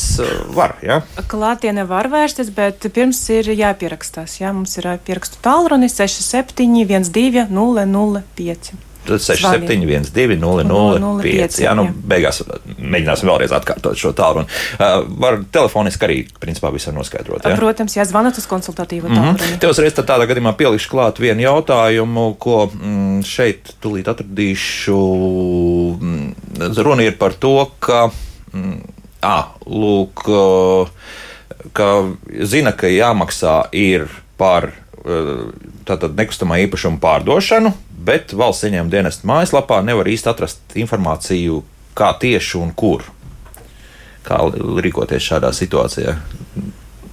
Var, jā. Klātienē var vērsties, bet pirms ir jāpierakstās. Jā, mums ir jāpieraksta tālruni 67 12 005. 67, 2, 005. Jā, nu, beigās mēģināsim vēlreiz atkārtot šo tālruni. Uh, var telefoniski arī, principā, visu noskaidrot. Ja? Protams, ja zvanat uz konsultatīvu tālruni. Mm -hmm. Tev uzreiz tādā gadījumā pielikšu klāt vienu jautājumu, ko mm, šeit tūlīt atradīšu. Mm, runa ir par to, ka, mm, à, lūk, ka zina, ka jāmaksā ir par tātad nekustamā īpašuma pārdošanu, bet valsts ieņēmuma dienesta mājaslapā nevar īsti atrast informāciju, kā tieši un kur. Kā rīkoties šādā situācijā?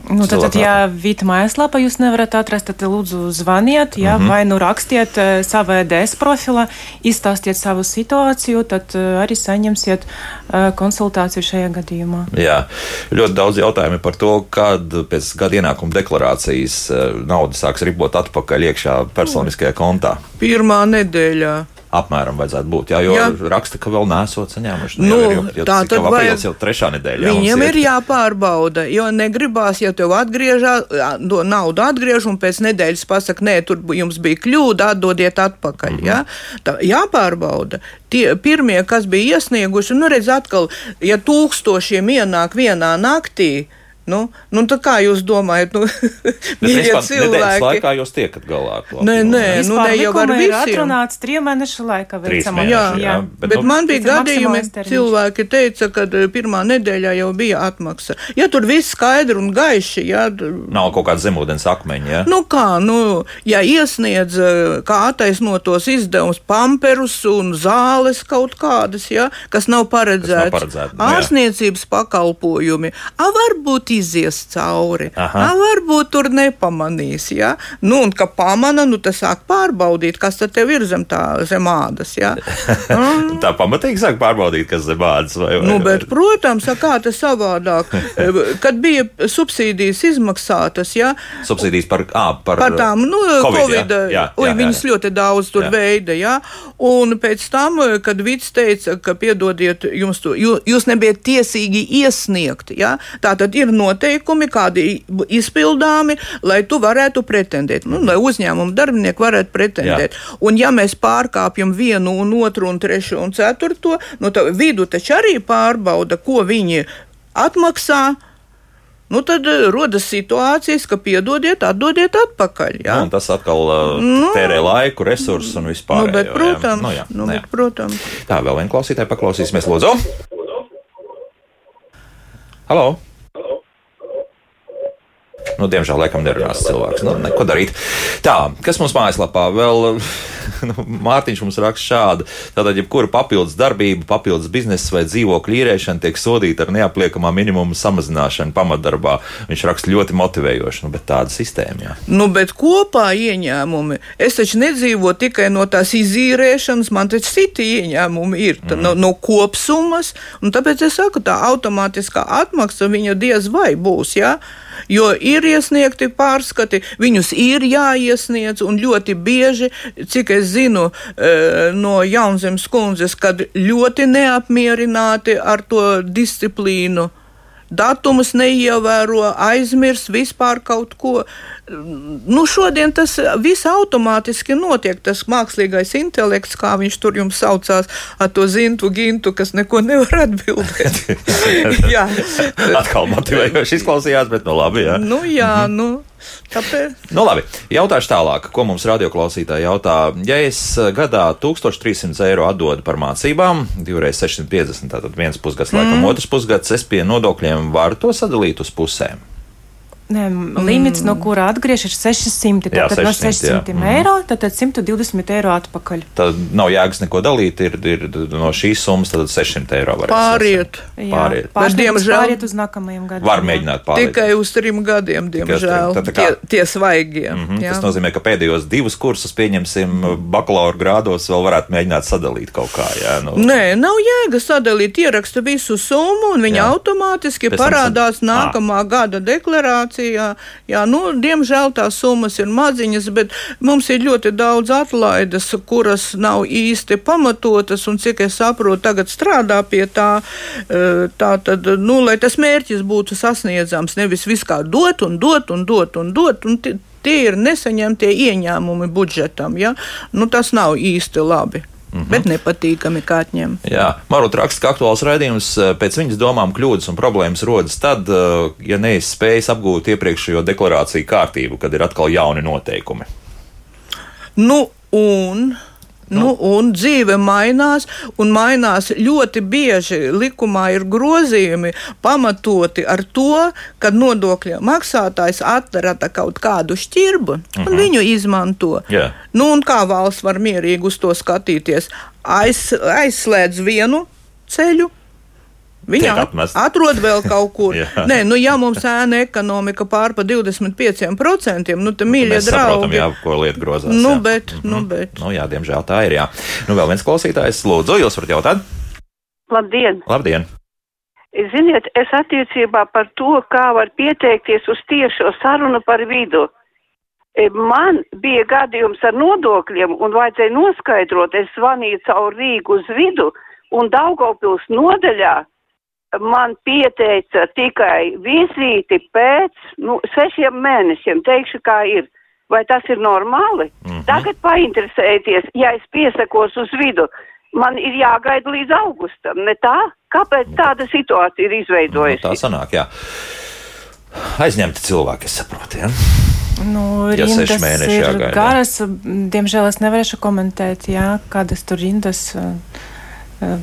Nu, tad, tad, ja Vita mājaslapā jūs nevarat atrast, tad lūdzu zvaniet, ja, mm -hmm. vai nu rakstiet uh, savā EDS profilā, izstāstiet savu situāciju, tad uh, arī saņemsiet uh, konsultāciju šajā gadījumā. Jā, ļoti daudz jautājumu par to, kad pēc gada ienākuma deklarācijas eh, nauda sāks ribot atpakaļ iekšā personiskajā kontā. Pirmā nedēļā. Apmēram vajadzētu būt. Jā, jo jā. Jā. raksta, ka vēl nesot saņēmuši. Nu, jau, ir, jau, tā cik tad jau aprīlis jau trešā nedēļa. jā, Viņiem ir jāpārbauda, jo negribās, ja tev atgriežā, to naudu atgriež un pēc nedēļas pasaka, nē, tur jums bija kļūda, atdodiet atpakaļ. Mm -hmm. ja? Tā, jāpārbauda. Tie pirmie, kas bija iesnieguši, nu redz atkal, ja tūkstošiem ienāk vienā naktī, Nu, nu, tā kā jūs domājat, nu, mīļie cilvēki? laikā jūs tiekat galā ar to. Nē, nē, nu, ne jau ar ir visiem. atrunāts trīs mēnešu laikā Trīs mēneši, Jā, jā, jā. bet, Bet, nu, man bija ir gadījumi, cilvēki teica, ka eh, pirmā nedēļā jau bija atmaksa. Ja tur viss skaidri un gaiši, ja, d- Nav kaut kāda zemūdens akmeņa. Ja? nu kā, nu, ja iesniedz eh, kā attaisnotos izdevumus, pamperus un zāles kaut kādas, ja, kas nav paredzēts, paredzēti, nu jā. ārstniecības pakalpojumi, a, varbūt izies cauri, Aha. a, varbūt tur nepamanīs, ja, nu, un ka pamana, nu, tas sāk pārbaudīt, kas tad ir zem tā, zem ādas, ja. Un, Tā pamatīgi sāk pārbaudīt, kas ir bādas. Vai, vai, Nu, bet, protams, a, kā tas savādāk. Kad bija subsīdijas izmaksātas, ja, Subsīdijas par, à, par, par tām nu, Covid, Covid, jā, viņas ļoti daudz tur Jā. veida, jā. Un pēc tam, kad Vits teica, ka piedodiet, jums to, jū- jūs nebijat tiesīgi iesniegt, jā, tā tad ir noteikumi, kādi izpildāmi, lai tu varētu pretendēt, nu, lai uzņēmuma darbinieki varētu pretendēt. Jā. Un ja mēs pārkāpjam vienu un otru un trešo un ceturto, nu, tad vidu taču arī pārbauda, ko viņi atmaksā. Nu, tad eh, rodas situācijas, ka piedodiet, atdodiet atpakaļ. Jā. Nu, tas atkal uh, Nu. tērē laiku, resursus un vispār. Nu, bet, protams, Nu, jā, nu, nu, bet, jā. protams. Tā, vēl viena klausītāja paklausīsimies, Lūdzu. Halo! Nu, diemžēl, laikam, nerunās cilvēks. Nu, neko darīt. Tā, kas mums mājaslapā vēl? Nu, Mārtiņš mums raksta šādi. Tātad, jebkura papildus darbība, papildus biznesa vai dzīvokļu īrēšana tiek sodīta ar neapliekamā minimuma samazināšanu pamatdarbā. Viņš raksta ļoti motivējoši, nu, bet tāda sistēma. Jā. Nu, bet kopā ieņēmumi. Es taču nedzīvoju tikai no tās izīrēšanas, man taču citi ieņēmumi ir mm. no, no kopsummas. un Tāpēc es saku, tā automātiskā atmaksa viņa diez vai būs. Ja? Jo ir iesniegti pārskati, viņus ir jāiesniedz, un ļoti bieži, cik es zinu eh, no Jaunzemes kundzes, kad ļoti neapmierināti ar to disciplīnu. Datumus neievēro, aizmirst vispār kaut ko. Nu, šodien tas viss automātiski notiek. Tas mākslīgais intelekts, kā viņš tur jums saucās, ar to zintu, gintu, kas neko nevar atbildēt. jā, Atkal motivējoši izklausījās, bet nu labi. Jā. nu, jā, nu, tāpēc. Nu, labi, jautāšu tālāk, ko mums radioklausītāji jautā. Ja es eh, gadā 1300 eiro atdodu par mācībām, divreiz 650, tātad viens pusgads, laikam, mm. otrs pusgads, es pie nodokļiem varu to sadalīt uz pusēm. Nē, limits, no kura atgriež, ir 600. Jā, Tātad no 600, jā. 600 Mhm. eiro, tad 120 eiro atpakaļ. Tad nav jēgas neko dalīt, ir, ir no šīs summas tad 600 eiro. varēs Pāriet. Jā, Pāriet. Bet, diemžēl, pāriet uz nākamajiem gadiem. Var mēģināt pāriet. Tikai uz trim gadiem, diemžēl. tad tā kā- Tie, tie svaigie. Mm -hmm, jā. tas nozīmē, ka pēdējos divus kursus, pieņemsim, bakalaura grādos, vēl varētu mēģināt sadalīt kaut kā. Jā, nu, Nē, nav jēga sadalīt, ieraksta visu summu, un viņa Jā. automātiski Pēc parādās sad- nākamā gada deklarācijā. Jā, nu, diemžēl tās summas ir maziņas, bet mums ir ļoti daudz atlaides, kuras nav īsti pamatotas, un cik es saprotu, tagad strādā pie tā, eh, tā tad, nu, lai tas mērķis būtu sasniedzams, nevis viskā dot un dot un dot un dot. Un ti- Tie ir nesaņemtie ieņēmumi budžetam. Ja? Nu, tas nav īsti labi, -hmm. bet nepatīkami kā atņemt. Jā, Marot raksta, ka aktuāls raidījums eh, pēc viņas domām kļūdas un problēmas rodas tad, eh, ja neesi spējis apgūt iepriekšējo deklarāciju kārtību, kad ir atkal jauni noteikumi. Nu, un Nu, un dzīve mainās, un mainās ļoti bieži. Likumā ir grozījumi pamatoti ar to, ka nodokļu maksātājs atrada kaut kādu šķirbu un uh -huh. viņu izmanto. Jā. Nu, un kā valsts var mierīgi uz to skatīties? Aiz, aizslēdz vienu ceļu, Viņa atrod vēl kaut kur. Jā. Nē, nu, ja mums ēna ekonomika pār pa 25%, nu, tad mīļie Mēs saprotam, draugi. jā, ko lieta grozās. Nu, jā. bet, nu, bet. Nu, jā, diemžēl tā ir. Jā. Nu, vēl viens klausītājs, lūdzu, jūs varat jautāt? Labdien! Labdien! Ziniet, es attiecībā par to, kā var pieteikties uz tiešo sarunu par vidu. E, Man bija gadījums ar nodokļiem un vajadzēja noskaidrot, es zvanīju caur Rīgu uz vidu un Daugavpils nodaļā man pieteica tikai vizīti pēc nu, sešiem mēnešiem, teikšu, kā ir. Vai tas ir normāli? Mm -hmm. Tagad painteresējieties, ja es piesakos uz vidu, man ir jāgaida līdz augustam, ne tā? Kāpēc tāda situācija ir Nu, izveidojusies? tā sanāk, jā. Aizņemti cilvēki, es saprotu. Ja? Nu, Ja seši rindas mēneši ir jāgaida. garas. Diemžēl es nevarēšu komentēt, jā, kādas tur rindas. uh, uh,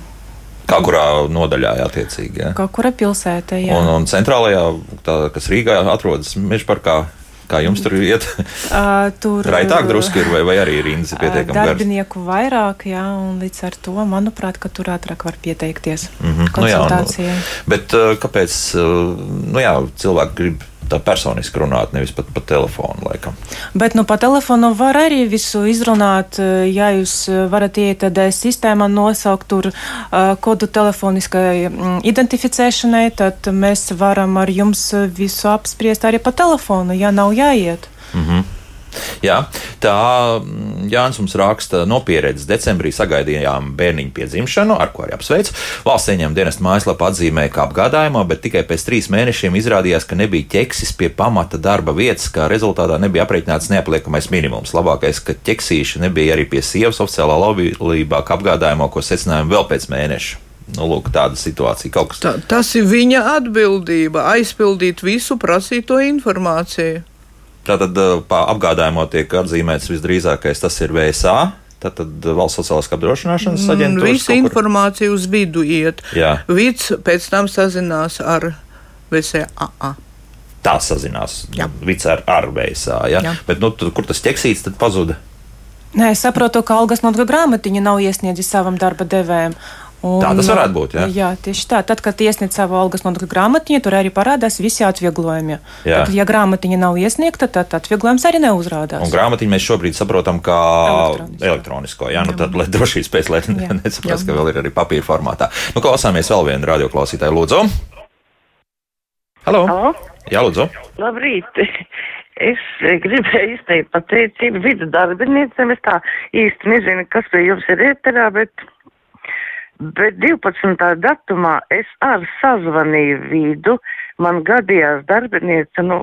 Kā kurā nodaļā, attiecīgi. Ja? Kaut kura pilsēta, jā. Un, un centrālajā, tā, kas Rīgā atrodas meža parkā, kā jums tur iet? Uh, tur Raitāk drusku ir, vai, vai arī rindas ir pietiekami garas? darbinieku vairāk, jā, un līdz ar to, manuprāt, ka tur ātrāk var pieteikties Mhm. Nu jā, konsultācijai. nu, bet kāpēc nu jā, cilvēki grib tā personiski runāt, nevis pat pa telefonu laikam? Bet nu, pa telefonu var arī visu izrunāt. eh, Ja jūs eh, varat iet tādā sistēmā, nosaukt tur kodu telefoniskai mm, identificēšanai, tad mēs varam ar jums eh, visu apspriest arī pa telefonu, ja nav jāiet. Jā, tā mm, Jānis mums raksta no pieredzes. Decembrī sagaidījām bērniņu piedzimšanu, ar ko arī apsveicu. Valsts ieņēmuma dienesta mājaslapā atzīmēja, kā apgādājumā, bet tikai pēc trīs mēnešiem izrādījās, ka nebija ķeksis pie pamata darba vietas, kā rezultātā nebija aprēķināts neapliekamais minimums. Labākais, ka ķeksīša nebija arī pie sievas oficiālā laulībā, kā apgādājumā, ko secinājām vēl pēc mēneša. Nu, lūk, tāda situācija. Kaut kas Ta, tas ir viņa atbildība aizpildīt visu prasīto informāciju. Tātad pa apgādājumu tiek atzīmēts visdrīzākais tas ir VSA. Tātad valsts sociālās apdrošināšanas Un aģentūra. Visa informācija uz vidu iet. Jā. Vids pēc tam sazinās ar VCAA. Tā sazinās. Jā. Vids ar, ar VSA. Ja? Jā. Bet, nu, tur, kur tas ķeksīts, tad pazuda. Nē, es saprotu, ka algas nodokļu grāmatiņa nav iesniedzis savam darba devējam. Un, Tā tas varētu būt, jā? Jā, tieši tā. Tad, kad iesniedz savu algas nodokļu grāmatiņu, tur arī parādās visi atvieglojumi. Jā. Tad, ja grāmatiņa nav iesniegta, tad atvieglojums arī neuzrādās. Un grāmatiņu mēs šobrīd saprotam kā Elektronisko. elektronisko. Jā, nu tad, lai drošības pēc, lai Jā. nesaprast, ka vēl ir arī papīra formātā. Nu, klausāmies vēl vienu radioklausītāju. Lūdzu! Halo! Halo? Jā, lūdzu! Labrīt! Es gribēju izteikt pateicību vidu darbiniecēm. Es tā īsti nezinu, kas pie jums ir ēterā, bet, bet 12. datumā es ar sazvanīju vidu. Man gadījās darbiniece, nu,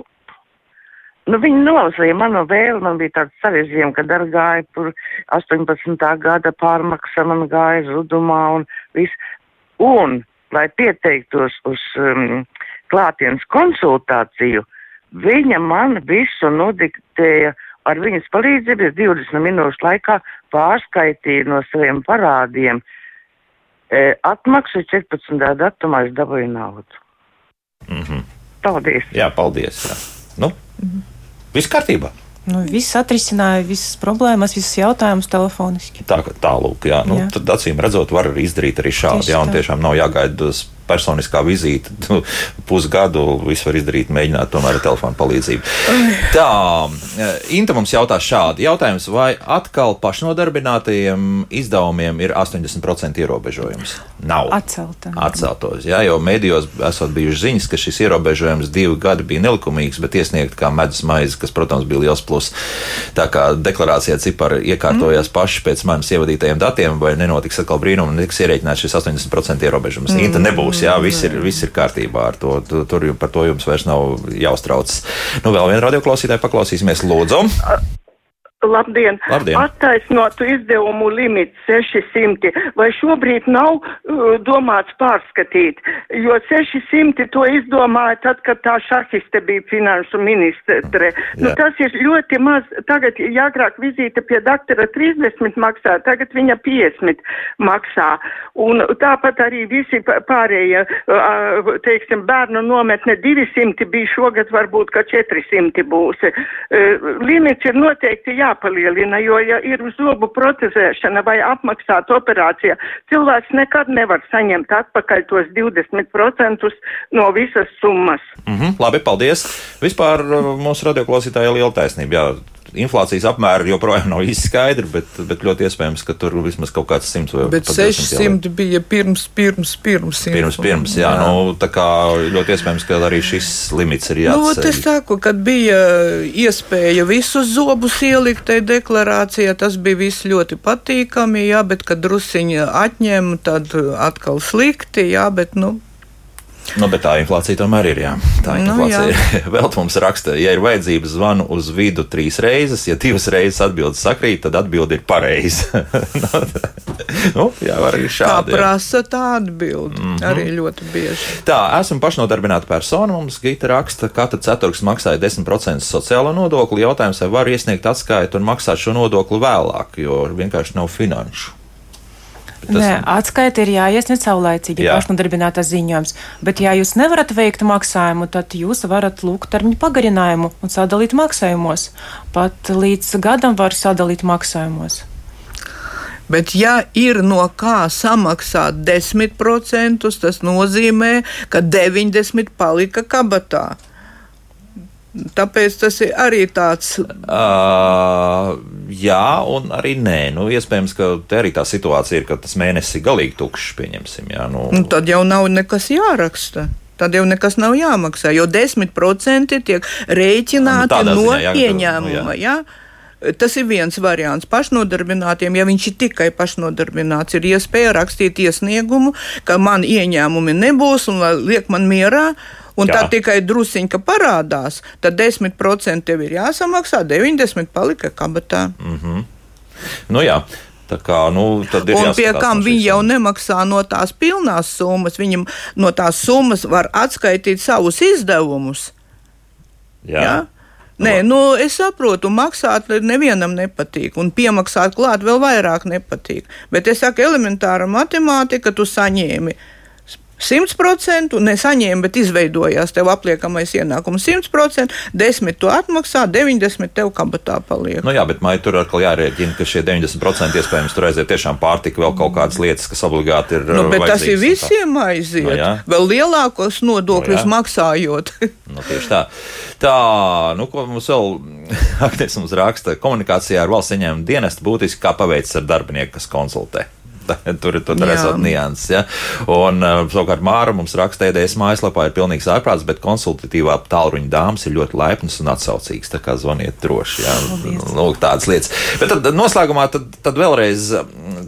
nu viņa nolasīja manu vēlu. Man bija tāds sarežģījums, kad ar gāja tur 18. gada pārmaksa, man gāja zudumā un viss. Un, lai pieteiktos uz um, klātienes konsultāciju, viņa man visu nodiktēja ar viņas palīdzību. Es 20 minūšu laikā pārskaitīju no saviem parādiem. Atmaksu 14. datumā es dabūju naudu. Mm -hmm. Paldies! Jā, paldies! Jā. Nu, viss kārtībā! Nu, viss atrisināja visas problēmas, visas jautājumus telefoniski. Tā, tālūk, jā. Nu, Jā. tad acīm redzot, var arī izdarīt arī. Tieši Jā, un tiešām nav jāgaida personiskā vizīte. Pusgadu visu var izdarīt, mēģināt tomēr ar telefonu palīdzību. Tā, Inta mums jautā šādi. Jautājums, vai atkal pašnodarbinātajiem izdevumiem ir 80% ierobežojums? Nav. Atcelta. Atceltos, jā, jo medijos esot bijušas ziņas, ka šis ierobežojums divi gadi bija nelikumīgs, bet iesniegt kā medus maize, kas, protams, bija liels plus. Tā kā deklarācijā cipari iekārtojās mm. paši pēc manis ievadītajiem datiem, vai nenotiks atkal brīnumi, netiks ierēķināts šis 80% ierobežojums. Mm. Inta nebūs, jā, viss ir, viss ir kārtībā ar to. Tu- Tur par to jums vairs nav jāuztraucas. Nu, vēl vienu radioklausītāju paklausīsimies, lūdzu. Labdien! Labdien. Attaisnotu izdevumu limits 600. Vai šobrīd nav uh, domāts pārskatīt? Jo 600 to izdomāja tad, kad tā šahiste bija finanšu ministre. Nu, Jā. tas ir ļoti maz. Tagad, ja agrāk vizīte pie doktora 30 maksā, tagad viņa 50 maksā. Un tāpat arī visi pārējie, uh, teiksim, bērnu nometne 200 bija šogad, varbūt, ka 400 būs. Uh, Limits ir noteikti jāpalielina, jo, ja ir zobu protezēšana vai apmaksāta operācija, cilvēks nekad nevar saņemt atpakaļ tos 20% no visas summas. Mhm, labi, paldies. Vispār uh, mūsu radioklausītājai liela taisnība. Jā, inflācijas apmēri joprojām nav īsti skaidri, bet, bet ļoti iespējams, ka tur vismaz kaut kāds 100 vai Bet pat 200 jau ir. 600 bija pirms, pirms, pirms. Pirms, pirms, jā, jā. Nu, tā kā ļoti iespējams, ka arī šis limits ir Nu, jāatceļ. es saku, kad bija iespēja visus zobus ielikt tajā deklarācijā, tas bija viss ļoti patīkami, jā, bet kad drusiņa atņem, tad atkal slikti, jā, bet, nu, Nu, bet tā inflācija tomēr ir. Jā. Tā Nu, inflācija jā. ir. Vēl mums raksta, ja ir vajadzības zvanu uz vidu trīs reizes, ja divas reizes atbildes sakrīt, tad atbilde ir pareiza. nu, jā, var arī šādi. jā. prasa tā atbildi, mm. -hmm. arī ļoti bieži. Tā, esmu pašnodarbināta persona. Mums Gita raksta, ka katra ceturks maksāja 10% sociālo nodokli. Jautājums, vai var iesniegt atskaitu un maksāt šo nodokli vēlāk, jo vienkārši nav finanšu. Bet tas- Nē, atskaita ir jāiesniedz saulēcīgi Jā. pašnodarbinātās ziņojums, bet ja jūs nevarat veikt maksājumu, tad jūs varat lūgt termiņu pagarinājumu un sadalīt maksājumos. Pat līdz gadam var sadalīt maksājumos. Bet, ja ir no kā samaksāt 10%, tas nozīmē, ka 90% palika kabatā. Tāpēc tas ir arī tāds Uh, jā, un arī nē. Nu, iespējams, ka te arī tā situācija ir, ka tas mēnesis ir galīgi tukšs. Pieņemsim, jā, nu, Nu, tad jau nav nekas jāraksta. Tad jau nekas nav jāmaksā, jo 10% tiek rēķināti Nu, no ziņā, jā, ieņēmuma. nu, Jā. Tas ir viens variants. Pašnodarbinātiem, ja viņš ir tikai pašnodarbināts, ir iespēja rakstīt iesniegumu, ka man ieņēmumi nebūs un liek man mierā. Un Jā. tā tikai drusciņa parādās, tad 10% tev ir jāsamaksā, 90% palika kabatā. nu jā. Tā kā, nu, Un pie kam no viņi jau nemaksā no tās pilnās summas, viņam no tās summas var atskaitīt savus izdevumus. Jā. Ja? Nē, nu, es saprotu, maksāt nevienam nepatīk, un piemaksāt klāt vēl vairāk nepatīk. Bet es saku, elementāra matemātika, tu saņēmi 100%, nesaņēmi, bet izveidojās tev apliekamais ienākums 100%, 10 tu atmaksā, 90 tev kabatā paliek. Nu jā, bet mai tur atkal jārēķina, ka šie 90% iespējams tur aiziet tiešām pārtika, vēl kaut kādas lietas, kas obligāti ir. Nu, uh, bet tas ir visiem aiziet. Nu, jā. Vēl lielākos nodokļus Nu, jā. maksājot. Nu, tieši tā. Tā, nu, ko mums vēl Agnēs mums raksta, komunikācijā ar valsts ieņēmumu dienestu būtiski kā paveicis ar darbinieku, kas konsultē. Tur ir esot nianses. Ja? Un, uh, savukārt, Māra mums raksta, EDS mājaslapā ir pilnīgs ārprāts, bet konsultatīvā tālruņa dāmas ir ļoti laipnas un atsaucīgas. Tā kā zvaniet droši. Ja? Lūk, tādas lietas. Bet tad noslēgumā tad, tad vēlreiz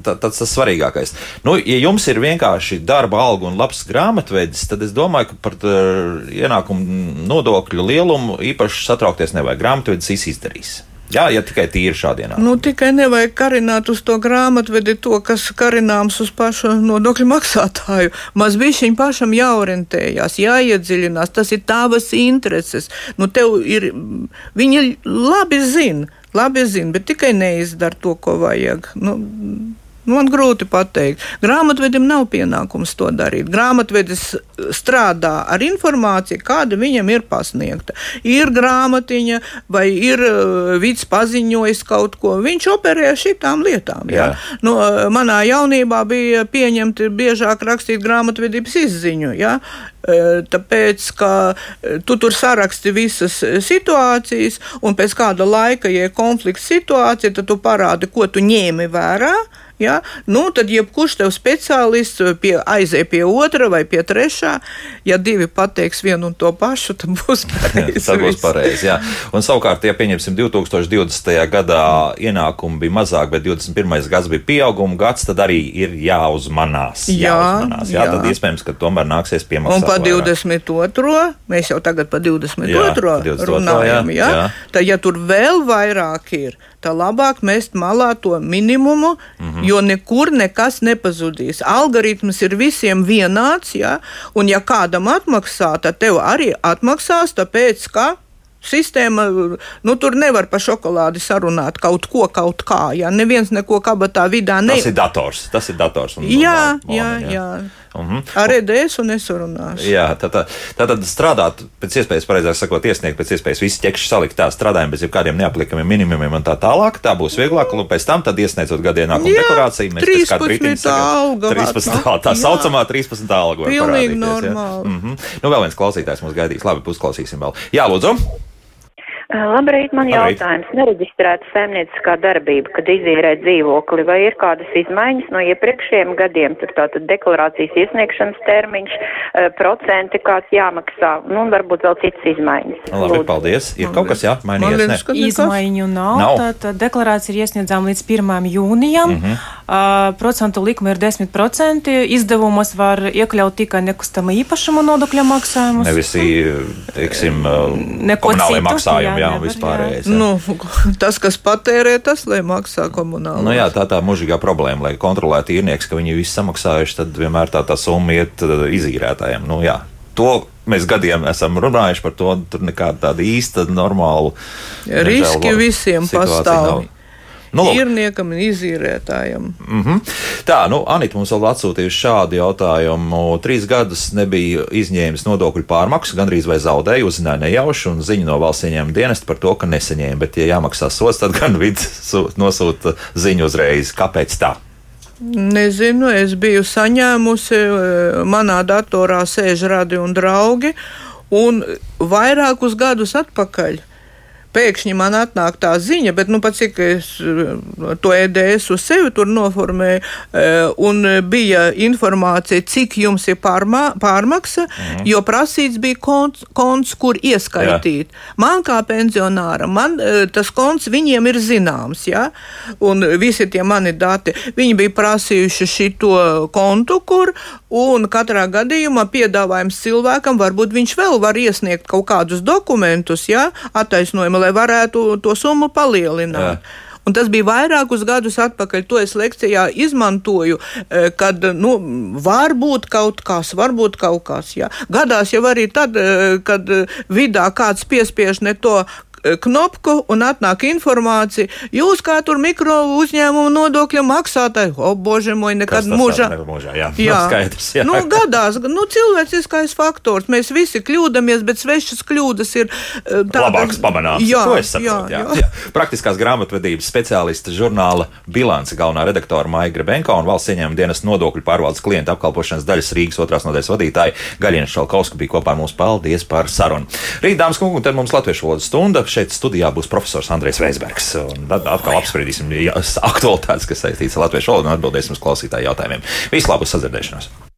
tad, tad tas svarīgākais. Nu, ja jums ir vienkārši darba alga un labs grāmatvedis, tad es domāju, ka par uh, ienākumu nodokļu lielumu īpaši satraukties nevajag. Grāmatvedis izdarīs. Jā, ja tikai tīri šādi ienākumi. Nu, tikai nevajag karināt uz to grāmatvedi to, kas karināms uz pašu nodokļu maksātāju. Maz bišķiņ pašam jāorientējās, jāiedziļinās, tas ir tavas intereses. Nu, tev ir, viņi labi zina, labi zina, bet tikai neizdara to, ko vajag. Nu, Man grūti pateikt. Grāmatvedim nav pienākums to darīt. Grāmatvedis strādā ar informāciju, kāda viņam ir pasniegta. Ir grāmatiņa, vai ir uh, vids paziņojis kaut ko. Viņš operē šitām lietām. Jā. Jā. Nu, uh, manā jaunībā bija pieņemti biežāk rakstīt grāmatvedības izziņu. Jā. Uh, Tāpēc, ka tu tur saraksti visas situācijas, un pēc kāda laika, ja ir konflikts situācija, tad tu parādi, ko tu ņēmi vērā. Ja? Nu, tad jebkurš tev speciālists pie, aiziet pie otra vai pie trešā. Ja divi pateiks vienu un to pašu, tad būs pareizi. Tas būs pareizi. jā. Un savukārt, ja pieņemsim 2020. gadā ienākumi bija mazāk, bet 21. gads bija pieauguma gads, tad arī ir jāuzmanās. Jā, jāuzmanās jā, jā. tad iespējams, ka tomēr nāksies piemaksāt. Un pa vairāk. 22. mēs jau tagad pa 22. Jā, pa 22., runājam. jā, Ja? jā. Tad, ja tur vēl vairāk ir, tā labāk mest malā to minimumu, mm -hmm. jo nekur nekas nepazudīs. Algoritms ir visiem vienāds, ja? un ja kādam atmaksā, tad tev arī atmaksās, tāpēc ka Sistēma, nu, tur nevar par šokolādi sarunāt kaut ko, kaut kā. Jā, neviens neko kabatā vidā ne. Tas ir dators. Tas ir dators. Un, jā, un, jā, jā. jā. -huh. Ar EDS un es runāšu. Jā, tā, tā, tā tad strādāt pēc iespējas, pareizāk sakot, iesniegt pēc iespējas visu ķekšu salikt tā, strādājam bez jebkādiem neapliekamiem minimumiem un tā tālāk. Tā būs vieglāk, un pēc tam, tad iesniedzot gadienākumu deklarāciju, mēs 13. kādu brīdi alga. 13. Tā, tā saucamā 13. alga. Pilnīgi normāli. Ja? -hmm. Nu, vēl viens klausītājs mums gaidīs. Labi, uzklausīsim vēl. Jā, lūdzu. Labrīt, man Labrīt. jautājums. Nereģistrēta saimnieciskā darbība, kad izīrē dzīvokli, vai ir kādas izmaiņas no iepriekšējiem gadiem? Tur tātad deklarācijas iesniegšanas termiņš, procenti, kāds jāmaksā, nu, un varbūt vēl citas izmaiņas. Labi, Lūdzu. paldies. Ir kaut kas jāmainījies? Liekas, ne? Izmaiņu nav. nav. Tātad deklarācija ir iesniedzām līdz 1. jūnijam. Mm -hmm. uh, procentu likme ir 10%. Izdevumos var iekļaut tikai nekustama īpašuma nodokļa maksājumus. Nevis, teiksim, neko citu. Maksājumu, jā, jā, nevar, vispārējais. Nu, tas, kas patērē, tas, lai maksā komunāli. Nu, jā, tā tā mūžīgā problēma, lai kontrolētu īrnieks, ka viņi visi samaksājuši, tad vienmēr tā, tā summa iet izīrētājiem. Nu, jā, to mēs gadiem esam runājuši par to, tur nekāda tāda īsta, normāla. Riski visiem pastāv. Nav. Nu, īrniekam un izīrētājam. Mm -hmm. Tā, nu, Anita mums vēl atsūtījusi šādu jautājumu. Trīs gadus nebija izņēmis nodokļu pārmaksu, gandrīz vai zaudēja, uzzināja nejauši un ziņu no valsts ieņēmuma dienesta par to, ka nesaņēma. Bet, ja jāmaksā sots, tad gan vids nosūta ziņu uzreiz. Kāpēc tā? Nezinu, es biju saņēmusi, e, manā datorā sēž radi un draugi, un vairākus gadus atpakaļ pēkšņi man atnāk tā ziņa, bet nu pat cik es eh, to EDS uz sevi tur noformēju, eh, un bija informācija, cik jums ir pārmā, pārmaksa, mhm. jo prasīts bija konts, konts kur ieskaitīt. Jā. Man kā pensionāram, man eh, tas konts viņiem ir zināms, ja? un visi tie mani dati, viņi bija prasījuši šito kontu, kur, un katrā gadījumā piedāvājums cilvēkam, varbūt viņš vēl var iesniegt kaut kādus dokumentus, ja, attaisnojumu, lai varētu to summu palielināt. Jā. Un tas bija vairākus gadus atpakaļ. To es lekcijā izmantoju, e, kad nu, var būt kaut kas, varbūt kaut kas. Jā. Gadās jau arī tad, e, kad vidā kāds piespiež ne to knopku un atnāk informācija. Jūs kā tur mikro uzņēmumu nodokļu maksātāji, o, bože, moj, nekad mūžā. mūžā. Jā, jā. No skaidrs, jā. Nu, gadās, nu, cilvēciskais faktors. Mēs visi kļūdāmies, bet svešas kļūdas ir eh, tādas. Labāks pamanāms. Jā, to es saprotu. Jā, jā. Jā. Praktiskās grāmatvedības speciālista žurnāla bilance galvenā redaktora Maija Grebenko un valsts ieņēmuma dienas nodokļu pārvaldes klienta apkalpošanas daļas Rīgas otrās nodaļas vadītāja Gaļina Šalkauska bija kopā ar mums. Paldies par sarunu. Rīt, dāmas kungi, un tad mums latviešu valodas stunda šeit studijā būs profesors Andrēs Veisbergs. Tad atkal apspriedīsim aktualitātes, kas saistītas ar latviešu valodu un atbildēsim uz klausītāju jautājumiem. Vislabāk, sadzirdēšanos!